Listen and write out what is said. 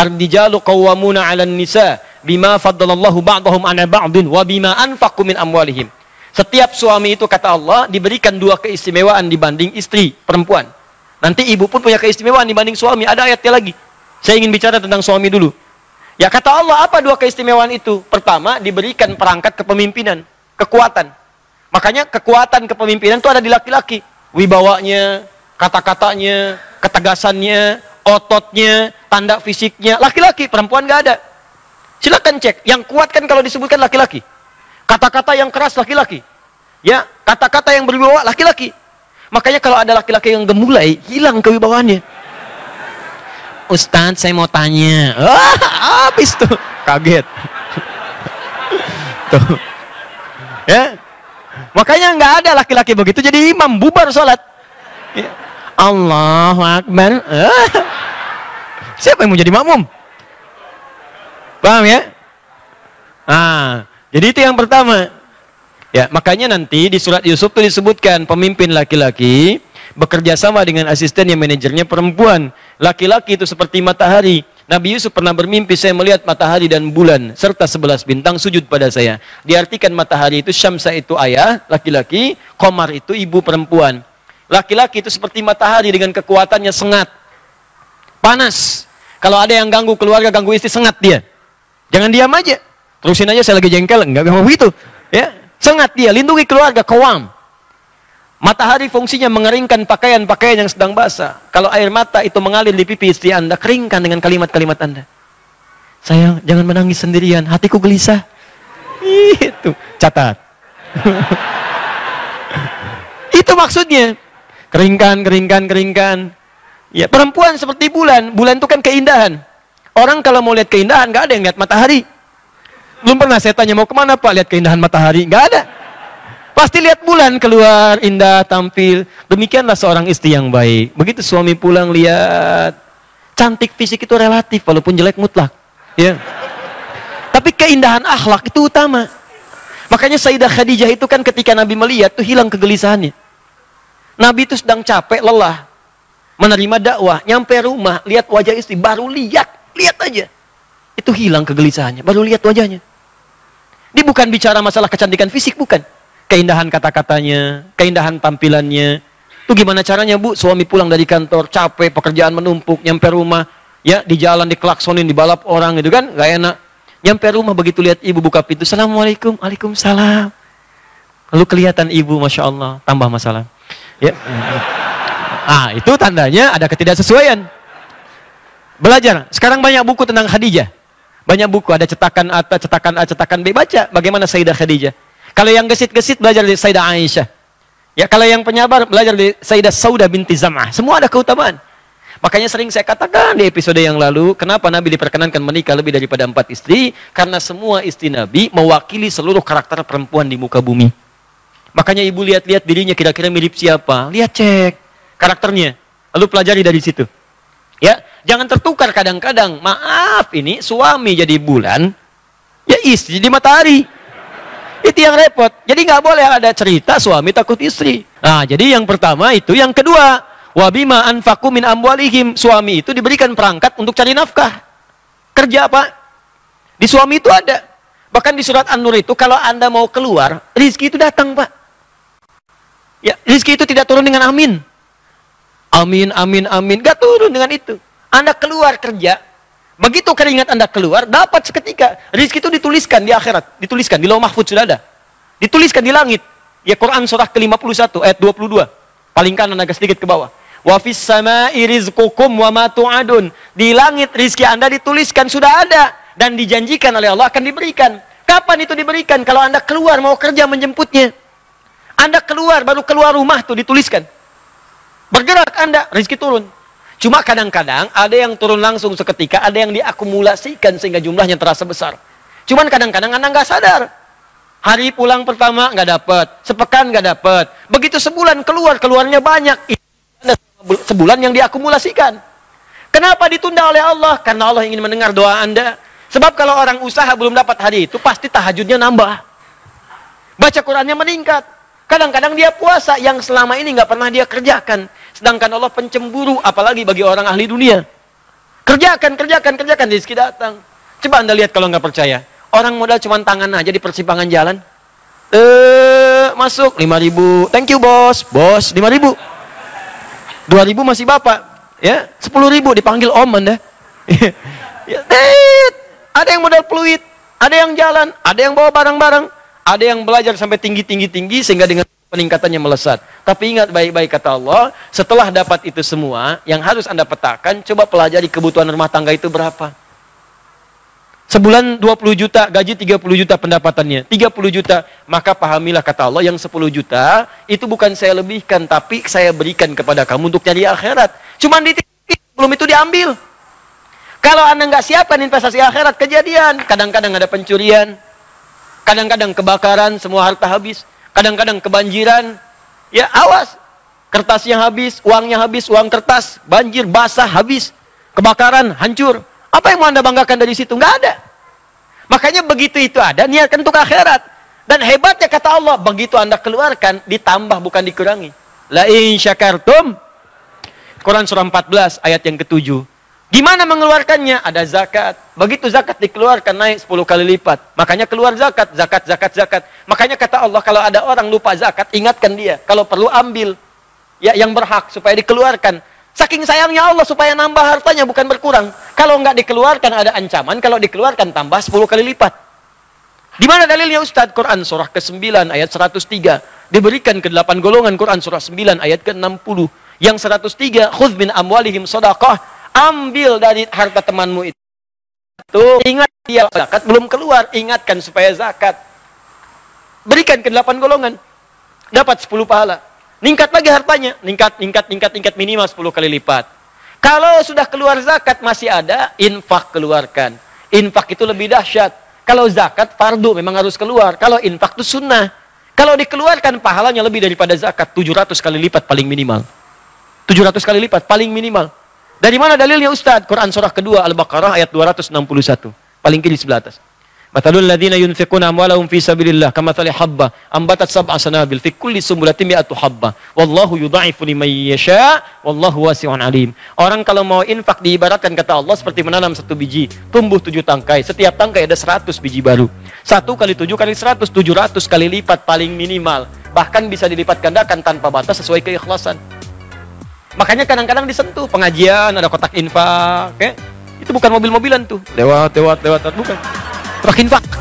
Ar-rijalu qawwamuna 'alan nisa bima faddalallahu ba'dahum 'ala ba'din wa bima anfaqu min amwalihim. Setiap suami itu kata Allah diberikan dua keistimewaan dibanding istri perempuan. Nanti ibu pun punya keistimewaan dibanding suami. Ada ayatnya lagi. Saya ingin bicara tentang suami dulu. Ya kata Allah apa dua keistimewaan itu? Pertama diberikan perangkat kepemimpinan, kekuatan. Makanya kekuatan kepemimpinan itu ada di laki-laki. Wibawanya, kata-katanya, ketegasannya, ototnya, tanda fisiknya. Laki-laki, perempuan gak ada. Silakan cek. Yang kuat kan kalau disebutkan laki-laki. Kata-kata yang keras laki-laki. Ya, kata-kata yang berwibawa laki-laki. Makanya kalau ada laki-laki yang gemulai, hilang kewibawaannya. Ustaz, saya mau tanya. Ah, habis tuh. Kaget. tuh. Ya. Makanya nggak ada laki-laki begitu jadi imam bubar sholat. Ya. Allahu Akbar. Ah. Siapa yang mau jadi makmum? Paham ya? Ah, jadi itu yang pertama. Ya, makanya nanti di surat Yusuf itu disebutkan pemimpin laki-laki bekerja sama dengan asisten yang manajernya perempuan. Laki-laki itu seperti matahari. Nabi Yusuf pernah bermimpi saya melihat matahari dan bulan serta sebelas bintang sujud pada saya. Diartikan matahari itu Syamsa itu ayah, laki-laki, Komar itu ibu perempuan. Laki-laki itu seperti matahari dengan kekuatannya sengat. Panas. Kalau ada yang ganggu keluarga, ganggu istri, sengat dia. Jangan diam aja. Terusin aja saya lagi jengkel, enggak mau begitu. Ya, sengat dia, lindungi keluarga, kawam. Matahari fungsinya mengeringkan pakaian-pakaian yang sedang basah. Kalau air mata itu mengalir di pipi istri Anda, keringkan dengan kalimat-kalimat Anda. Sayang, jangan menangis sendirian, hatiku gelisah. Itu, catat. itu maksudnya. Keringkan, keringkan, keringkan. Ya, perempuan seperti bulan. Bulan itu kan keindahan. Orang kalau mau lihat keindahan, nggak ada yang lihat matahari. Belum pernah saya tanya mau ke mana Pak lihat keindahan matahari. Nggak ada. Pasti lihat bulan keluar, indah, tampil. Demikianlah seorang istri yang baik. Begitu suami pulang lihat. Cantik fisik itu relatif, walaupun jelek mutlak. Ya. Tapi keindahan akhlak itu utama. Makanya Sayyidah Khadijah itu kan ketika Nabi melihat tuh hilang kegelisahannya. Nabi itu sedang capek, lelah. Menerima dakwah, nyampe rumah, lihat wajah istri, baru lihat, lihat aja. Itu hilang kegelisahannya, baru lihat wajahnya. Dia bukan bicara masalah kecantikan fisik, bukan. Keindahan kata-katanya, keindahan tampilannya. Itu gimana caranya bu? Suami pulang dari kantor, capek, pekerjaan menumpuk, nyampe rumah, ya di jalan dikelaksonin, dibalap orang gitu kan, gak enak. Nyampe rumah begitu lihat ibu buka pintu, Assalamualaikum, Waalaikumsalam. Lalu kelihatan ibu, Masya Allah, tambah masalah. Ya. Ah, itu tandanya ada ketidaksesuaian. Belajar. Sekarang banyak buku tentang Khadijah. Banyak buku, ada cetakan A, cetakan A, cetakan B. Baca bagaimana Sayyidah Khadijah. Kalau yang gesit-gesit belajar dari Sayyidah Aisyah. Ya, kalau yang penyabar belajar dari Sayyidah Saudah binti Zam'ah. Semua ada keutamaan. Makanya sering saya katakan di episode yang lalu, kenapa Nabi diperkenankan menikah lebih daripada empat istri? Karena semua istri Nabi mewakili seluruh karakter perempuan di muka bumi. Makanya ibu lihat-lihat dirinya kira-kira mirip siapa. Lihat cek karakternya. Lalu pelajari dari situ. Ya, jangan tertukar kadang-kadang. Maaf ini suami jadi bulan, ya istri jadi matahari. Itu yang repot. Jadi nggak boleh ada cerita suami takut istri. Nah, jadi yang pertama itu, yang kedua, wabima anfaku min amwalihim. Suami itu diberikan perangkat untuk cari nafkah. Kerja apa? Di suami itu ada. Bahkan di surat An-Nur itu kalau Anda mau keluar, rizki itu datang, Pak. Ya, rizki itu tidak turun dengan amin. Amin, amin, amin. Gak turun dengan itu. Anda keluar kerja, Begitu keringat Anda keluar, dapat seketika. Rizki itu dituliskan di akhirat. Dituliskan, di lauh mahfud sudah ada. Dituliskan di langit. Ya Quran surah ke-51 ayat 22. Paling kanan agak sedikit ke bawah. Wa fis sama'i rizqukum wa ma tu'adun. Di langit rizki Anda dituliskan sudah ada dan dijanjikan oleh Allah akan diberikan. Kapan itu diberikan? Kalau Anda keluar mau kerja menjemputnya. Anda keluar baru keluar rumah tuh dituliskan. Bergerak Anda, rizki turun. Cuma kadang-kadang ada yang turun langsung seketika, ada yang diakumulasikan sehingga jumlahnya terasa besar. Cuman kadang-kadang Anda nggak sadar. Hari pulang pertama nggak dapat, sepekan nggak dapat. Begitu sebulan keluar, keluarnya banyak. Sebulan yang diakumulasikan. Kenapa ditunda oleh Allah? Karena Allah ingin mendengar doa Anda. Sebab kalau orang usaha belum dapat hari itu, pasti tahajudnya nambah. Baca Qurannya meningkat. Kadang-kadang dia puasa yang selama ini nggak pernah dia kerjakan. Sedangkan Allah pencemburu, apalagi bagi orang ahli dunia. Kerjakan, kerjakan, kerjakan. Rizki datang. Coba anda lihat kalau nggak percaya. Orang modal cuma tangan aja di persimpangan jalan. Eh, masuk 5 ribu. Thank you bos. Bos, 5 ribu. 2 ribu masih bapak. Ya, 10 ribu dipanggil om anda. ya, ada yang modal peluit. Ada yang jalan. Ada yang bawa barang-barang. Ada yang belajar sampai tinggi-tinggi-tinggi sehingga dengan peningkatannya melesat. Tapi ingat baik-baik kata Allah, setelah dapat itu semua, yang harus Anda petakan, coba pelajari kebutuhan rumah tangga itu berapa. Sebulan 20 juta, gaji 30 juta pendapatannya. 30 juta, maka pahamilah kata Allah yang 10 juta, itu bukan saya lebihkan, tapi saya berikan kepada kamu untuk nyari akhirat. Cuma di belum itu diambil. Kalau Anda nggak siapkan investasi akhirat, kejadian. Kadang-kadang ada pencurian, kadang-kadang kebakaran, semua harta habis. Kadang-kadang kebanjiran, ya awas. Kertasnya habis, uangnya habis, uang kertas, banjir, basah, habis. Kebakaran, hancur. Apa yang mau anda banggakan dari situ? Nggak ada. Makanya begitu itu ada, niatkan untuk akhirat. Dan hebatnya kata Allah, begitu anda keluarkan, ditambah bukan dikurangi. La in syakartum. Quran surah 14 ayat yang ketujuh. Gimana mengeluarkannya? Ada zakat. Begitu zakat dikeluarkan naik 10 kali lipat. Makanya keluar zakat, zakat, zakat, zakat. Makanya kata Allah kalau ada orang lupa zakat, ingatkan dia. Kalau perlu ambil. Ya yang berhak supaya dikeluarkan. Saking sayangnya Allah supaya nambah hartanya bukan berkurang. Kalau nggak dikeluarkan ada ancaman, kalau dikeluarkan tambah 10 kali lipat. Di mana dalilnya Ustadz? Quran surah ke-9 ayat 103. Diberikan ke 8 golongan Quran surah 9 ayat ke-60. Yang 103, khudh min amwalihim sadaqah ambil dari harta temanmu itu. Tuh, ingat dia zakat belum keluar, ingatkan supaya zakat. Berikan ke delapan golongan. Dapat sepuluh pahala. Ningkat lagi hartanya, ningkat, ningkat, ningkat, ningkat minimal sepuluh kali lipat. Kalau sudah keluar zakat masih ada, infak keluarkan. Infak itu lebih dahsyat. Kalau zakat fardu memang harus keluar. Kalau infak itu sunnah. Kalau dikeluarkan pahalanya lebih daripada zakat 700 kali lipat paling minimal. 700 kali lipat paling minimal. Dari mana dalilnya Ustaz? Quran surah kedua Al-Baqarah ayat 261. Paling kiri sebelah atas. Matalul ladina yunfiquna amwalahum fi sabilillah kamathali habba ambatat sab'a sanabil fi kulli sumbulatin mi'atu habba wallahu yudha'ifu liman yasha wallahu wasi'un alim. Orang kalau mau infak diibaratkan kata Allah seperti menanam satu biji, tumbuh tujuh tangkai. Setiap tangkai ada seratus biji baru. Satu kali tujuh kali seratus, tujuh ratus kali lipat paling minimal. Bahkan bisa dilipat gandakan tanpa batas sesuai keikhlasan. Makanya kadang-kadang disentuh pengajian, ada kotak infak, ya. Itu bukan mobil-mobilan tuh. Lewat, lewat, lewat, bukan. Kotak infak.